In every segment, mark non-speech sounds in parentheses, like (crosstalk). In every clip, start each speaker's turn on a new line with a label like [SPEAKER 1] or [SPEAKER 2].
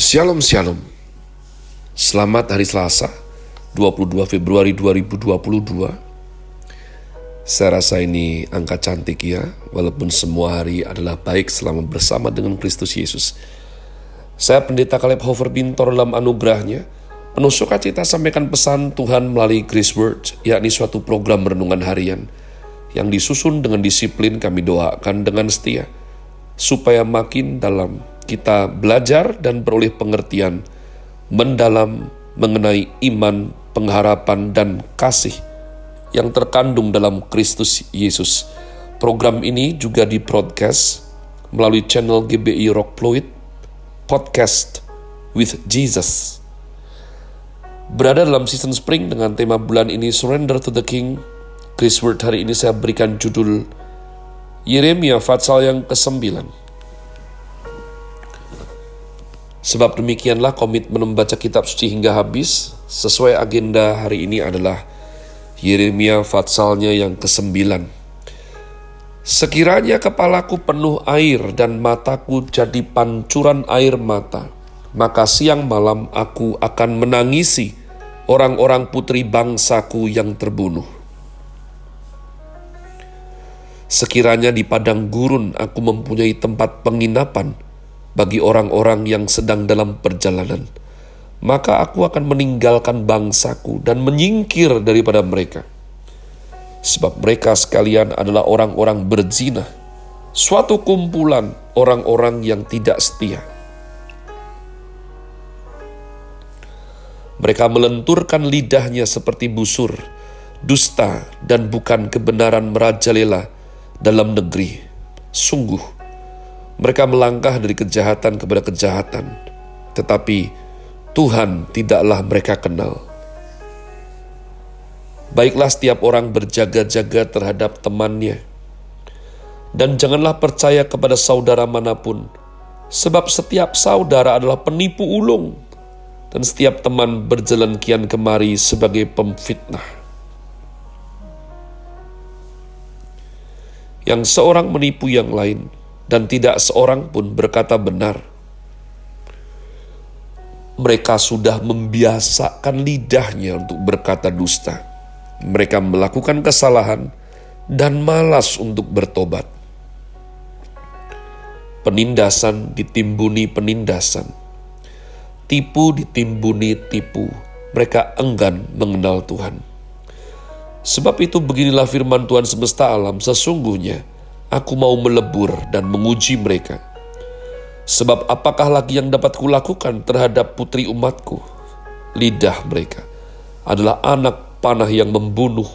[SPEAKER 1] Shalom Shalom Selamat hari Selasa 22 Februari 2022 Saya rasa ini angka cantik ya Walaupun semua hari adalah baik selama bersama dengan Kristus Yesus. Saya pendeta Kaleb Hofer Bintor dalam anugerahnya Penuh sukacita sampaikan pesan Tuhan melalui Grace Word Yakni suatu program renungan harian Yang disusun dengan disiplin kami doakan dengan setia Supaya makin dalam kita belajar dan beroleh pengertian mendalam mengenai iman, pengharapan, dan kasih yang terkandung dalam Kristus Yesus. Program ini juga di broadcast melalui channel GBI Rock Fluid Podcast with Jesus. Berada dalam season spring dengan tema bulan ini Surrender to the King. Chris Word hari ini saya berikan judul Yeremia Fatsal yang ke-9. Sebab demikianlah komitmen membaca kitab suci hingga habis, sesuai agenda hari ini adalah Yeremia Fatsalnya yang kesembilan. Sekiranya kepalaku penuh air dan mataku jadi pancuran air mata, maka siang malam aku akan menangisi orang-orang putri bangsaku yang terbunuh. Sekiranya di padang gurun aku mempunyai tempat penginapan, bagi orang-orang yang sedang dalam perjalanan, maka aku akan meninggalkan bangsaku dan menyingkir daripada mereka. Sebab mereka sekalian adalah orang-orang berzina, suatu kumpulan orang-orang yang tidak setia. Mereka melenturkan lidahnya seperti busur, dusta dan bukan kebenaran merajalela dalam negeri. Sungguh, mereka melangkah dari kejahatan kepada kejahatan, tetapi Tuhan tidaklah mereka kenal. Baiklah setiap orang berjaga-jaga terhadap temannya, dan janganlah percaya kepada saudara mana pun, sebab setiap saudara adalah penipu ulung, dan setiap teman berjalan kian kemari sebagai pemfitnah. Yang seorang menipu yang lain, dan tidak seorang pun berkata benar. Mereka sudah membiasakan lidahnya untuk berkata dusta. Mereka melakukan kesalahan dan malas untuk bertobat. Penindasan ditimbuni penindasan, tipu ditimbuni tipu. Mereka enggan mengenal Tuhan. Sebab itu beginilah firman Tuhan semesta alam, sesungguhnya aku mau melebur dan menguji mereka. Sebab apakah lagi yang dapat kulakukan terhadap putri umatku? Lidah mereka adalah anak panah yang membunuh.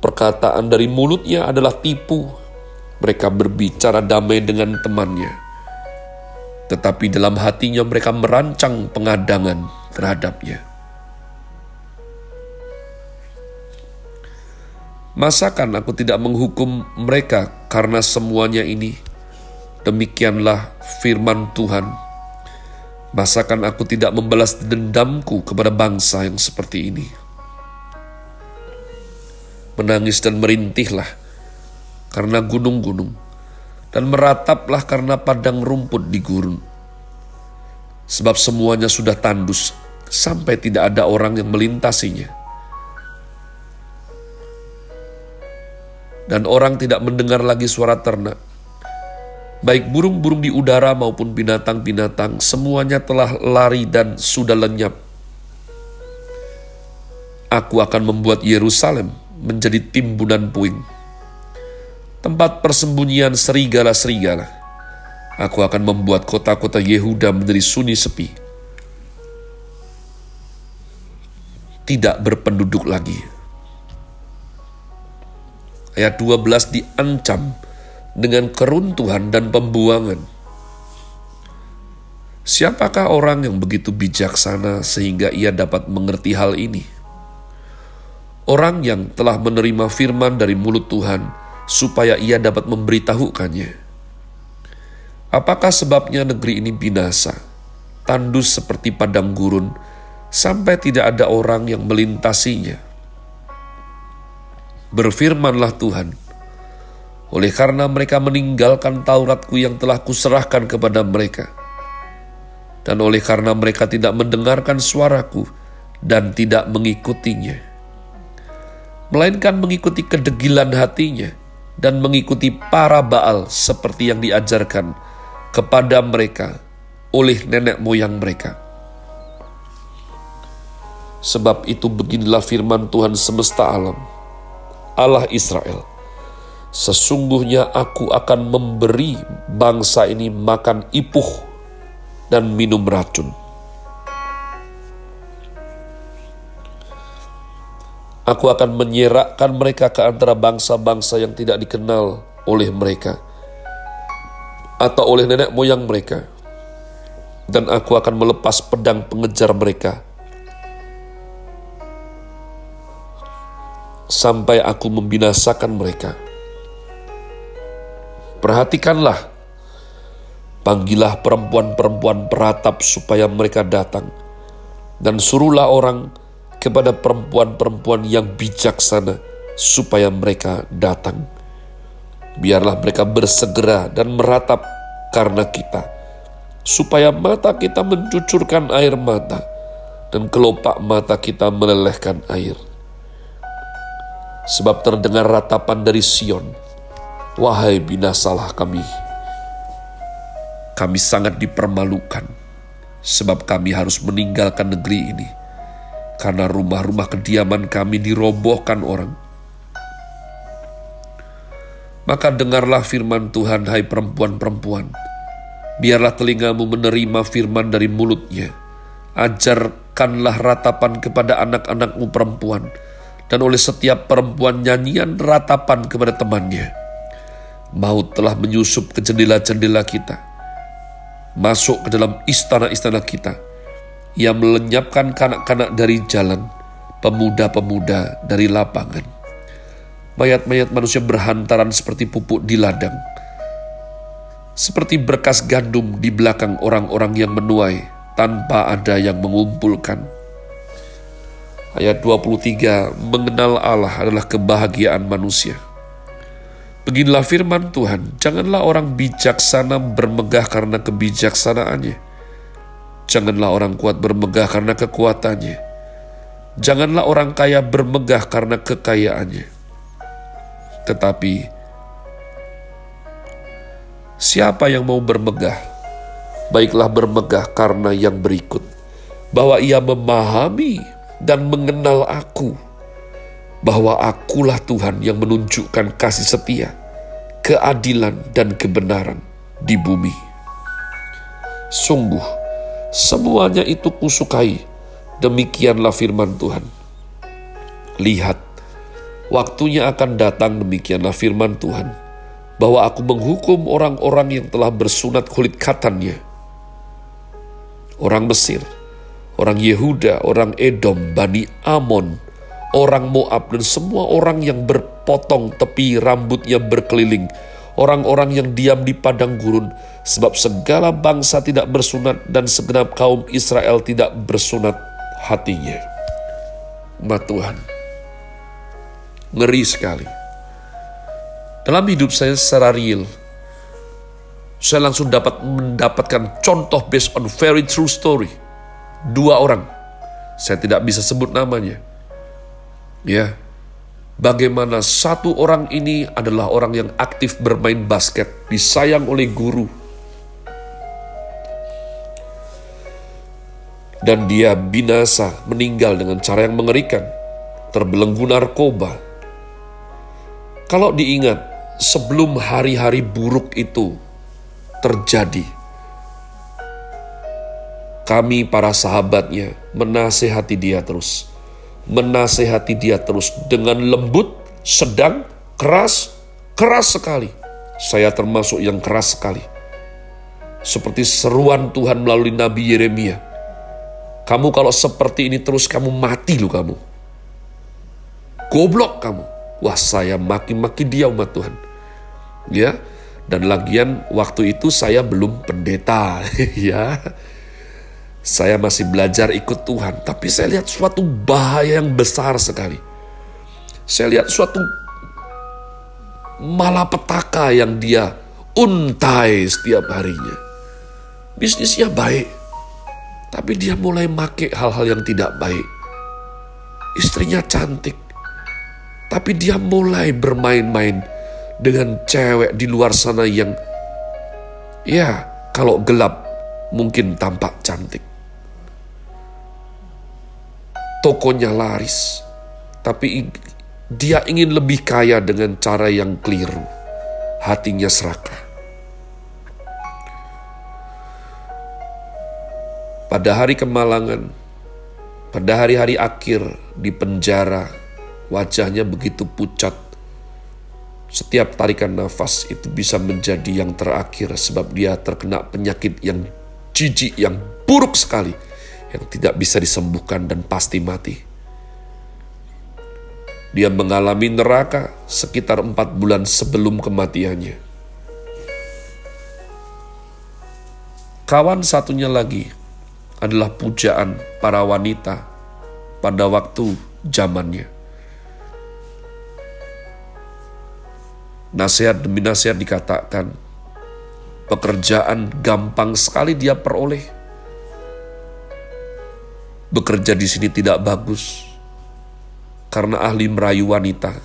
[SPEAKER 1] Perkataan dari mulutnya adalah tipu. Mereka berbicara damai dengan temannya. Tetapi dalam hatinya mereka merancang pengadangan terhadapnya. Masakan aku tidak menghukum mereka karena semuanya ini? Demikianlah firman Tuhan. Masakan aku tidak membalas dendamku kepada bangsa yang seperti ini? Menangis dan merintihlah karena gunung-gunung, dan merataplah karena padang rumput di gurun. Sebab semuanya sudah tandus, sampai tidak ada orang yang melintasinya dan orang tidak mendengar lagi suara ternak. Baik burung-burung di udara maupun binatang-binatang, semuanya telah lari dan sudah lenyap. Aku akan membuat Yerusalem menjadi timbunan puing, tempat persembunyian serigala-serigala. Aku akan membuat kota-kota Yehuda menjadi sunyi sepi, tidak berpenduduk lagi ayat 12 diancam dengan keruntuhan dan pembuangan. Siapakah orang yang begitu bijaksana sehingga ia dapat mengerti hal ini? Orang yang telah menerima firman dari mulut Tuhan supaya ia dapat memberitahukannya. Apakah sebabnya negeri ini binasa, tandus seperti padang gurun, sampai tidak ada orang yang melintasinya? Berfirmanlah Tuhan, oleh karena mereka meninggalkan Tauratku yang telah kuserahkan kepada mereka, Dan oleh karena mereka tidak mendengarkan suaraku dan tidak mengikutinya, melainkan mengikuti kedegilan hatinya dan mengikuti para Baal seperti yang diajarkan kepada mereka oleh nenek moyang mereka. Sebab itu beginilah firman Tuhan semesta alam, Allah Israel. Sesungguhnya aku akan memberi bangsa ini makan ipuh dan minum racun. Aku akan menyerakkan mereka ke antara bangsa-bangsa yang tidak dikenal oleh mereka atau oleh nenek moyang mereka. Dan aku akan melepas pedang pengejar mereka sampai aku membinasakan mereka. Perhatikanlah, panggillah perempuan-perempuan peratap supaya mereka datang, dan suruhlah orang kepada perempuan-perempuan yang bijaksana supaya mereka datang. Biarlah mereka bersegera dan meratap karena kita, supaya mata kita mencucurkan air mata dan kelopak mata kita melelehkan air. Sebab terdengar ratapan dari Sion, Wahai binasalah kami, kami sangat dipermalukan, sebab kami harus meninggalkan negeri ini karena rumah-rumah kediaman kami dirobohkan orang. Maka dengarlah firman Tuhan, hai perempuan-perempuan. Biarlah telingamu menerima firman dari mulutnya. Ajarkanlah ratapan kepada anak-anakmu perempuan, dan oleh setiap perempuan nyanyian ratapan kepada temannya. Maut telah menyusup ke jendela-jendela kita, masuk ke dalam istana-istana kita, ia melenyapkan kanak-kanak dari jalan, pemuda-pemuda dari lapangan. Mayat-mayat manusia berhantaran seperti pupuk di ladang. Seperti berkas gandum di belakang orang-orang yang menuai tanpa ada yang mengumpulkan. Ayat 23, mengenal Allah adalah kebahagiaan manusia. Beginilah firman Tuhan, janganlah orang bijaksana bermegah karena kebijaksanaannya Janganlah orang kuat bermegah karena kekuatannya. Janganlah orang kaya bermegah karena kekayaannya. Tetapi, siapa yang mau bermegah, baiklah bermegah karena yang berikut, bahwa ia memahami dan mengenal aku, bahwa akulah Tuhan yang menunjukkan kasih setia, keadilan, dan kebenaran di bumi. Sungguh, Semuanya itu kusukai. Demikianlah firman Tuhan. Lihat, waktunya akan datang demikianlah firman Tuhan, bahwa aku menghukum orang-orang yang telah bersunat kulit katannya. Orang Mesir, orang Yehuda, orang Edom, Bani Amon, orang Moab, dan semua orang yang berpotong tepi rambutnya berkeliling, orang-orang yang diam di padang gurun, Sebab segala bangsa tidak bersunat dan segenap kaum Israel tidak bersunat hatinya. Umat Tuhan, ngeri sekali. Dalam hidup saya secara real, saya langsung dapat mendapatkan contoh based on very true story. Dua orang, saya tidak bisa sebut namanya. Ya, bagaimana satu orang ini adalah orang yang aktif bermain basket, disayang oleh guru, dan dia binasa meninggal dengan cara yang mengerikan, terbelenggu narkoba. Kalau diingat, sebelum hari-hari buruk itu terjadi, kami para sahabatnya menasehati dia terus, menasehati dia terus dengan lembut, sedang, keras, keras sekali. Saya termasuk yang keras sekali. Seperti seruan Tuhan melalui Nabi Yeremia kamu kalau seperti ini terus kamu mati lu kamu. Goblok kamu. Wah saya maki-maki dia umat Tuhan. Ya, dan lagian waktu itu saya belum pendeta (laughs) ya. Saya masih belajar ikut Tuhan, tapi saya lihat suatu bahaya yang besar sekali. Saya lihat suatu malapetaka yang dia untai setiap harinya. Bisnisnya baik, Tapi dia mulai make hal-hal yang tidak baik. Istrinya cantik. Tapi dia mulai bermain-main dengan cewek di luar sana yang ya kalau gelap mungkin tampak cantik. Tokonya laris, tapi dia ingin lebih kaya dengan cara yang keliru. Hatinya serakah. Pada hari kemalangan, pada hari-hari akhir di penjara, wajahnya begitu pucat. Setiap tarikan nafas itu bisa menjadi yang terakhir sebab dia terkena penyakit yang jijik, yang buruk sekali, yang tidak bisa disembuhkan dan pasti mati. Dia mengalami neraka sekitar empat bulan sebelum kematiannya. Kawan satunya lagi adalah pujaan para wanita pada waktu zamannya. Nasihat demi nasihat dikatakan, pekerjaan gampang sekali dia peroleh. Bekerja di sini tidak bagus, karena ahli merayu wanita.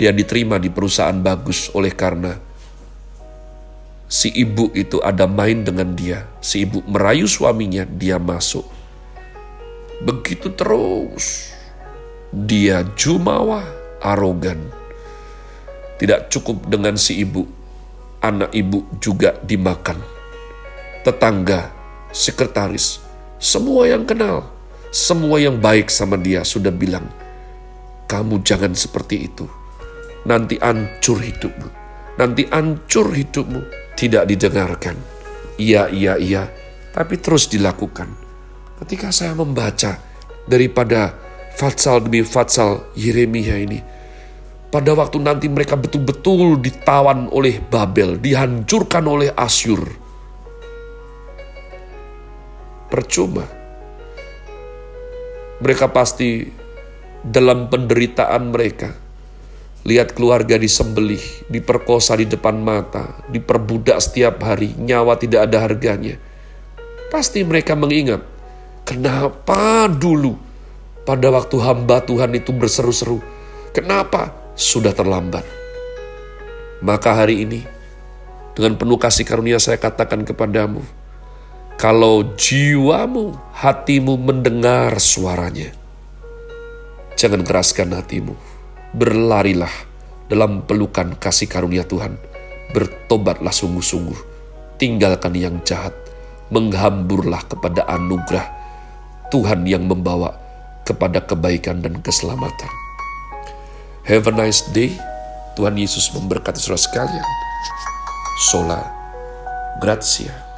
[SPEAKER 1] Dia diterima di perusahaan bagus oleh karena si ibu itu ada main dengan dia. Si ibu merayu suaminya, dia masuk. Begitu terus. Dia jumawa, arogan. Tidak cukup dengan si ibu, anak ibu juga dimakan. Tetangga, sekretaris, semua yang kenal, semua yang baik sama dia sudah bilang, kamu jangan seperti itu. Nanti ancur hidupmu. Nanti ancur hidupmu tidak didengarkan. Iya, iya, iya, tapi terus dilakukan. Ketika saya membaca daripada fatsal demi fatsal Yeremia ini, pada waktu nanti mereka betul-betul ditawan oleh Babel, dihancurkan oleh Asyur. Percuma. Mereka pasti dalam penderitaan mereka Lihat keluarga disembelih, diperkosa di depan mata, diperbudak setiap hari, nyawa tidak ada harganya. Pasti mereka mengingat, kenapa dulu pada waktu hamba Tuhan itu berseru-seru, kenapa sudah terlambat. Maka hari ini, dengan penuh kasih karunia saya katakan kepadamu, kalau jiwamu, hatimu mendengar suaranya, jangan keraskan hatimu berlarilah dalam pelukan kasih karunia Tuhan. Bertobatlah sungguh-sungguh, tinggalkan yang jahat, menghamburlah kepada anugerah Tuhan yang membawa kepada kebaikan dan keselamatan. Have a nice day. Tuhan Yesus memberkati saudara sekalian. Sola Grazie.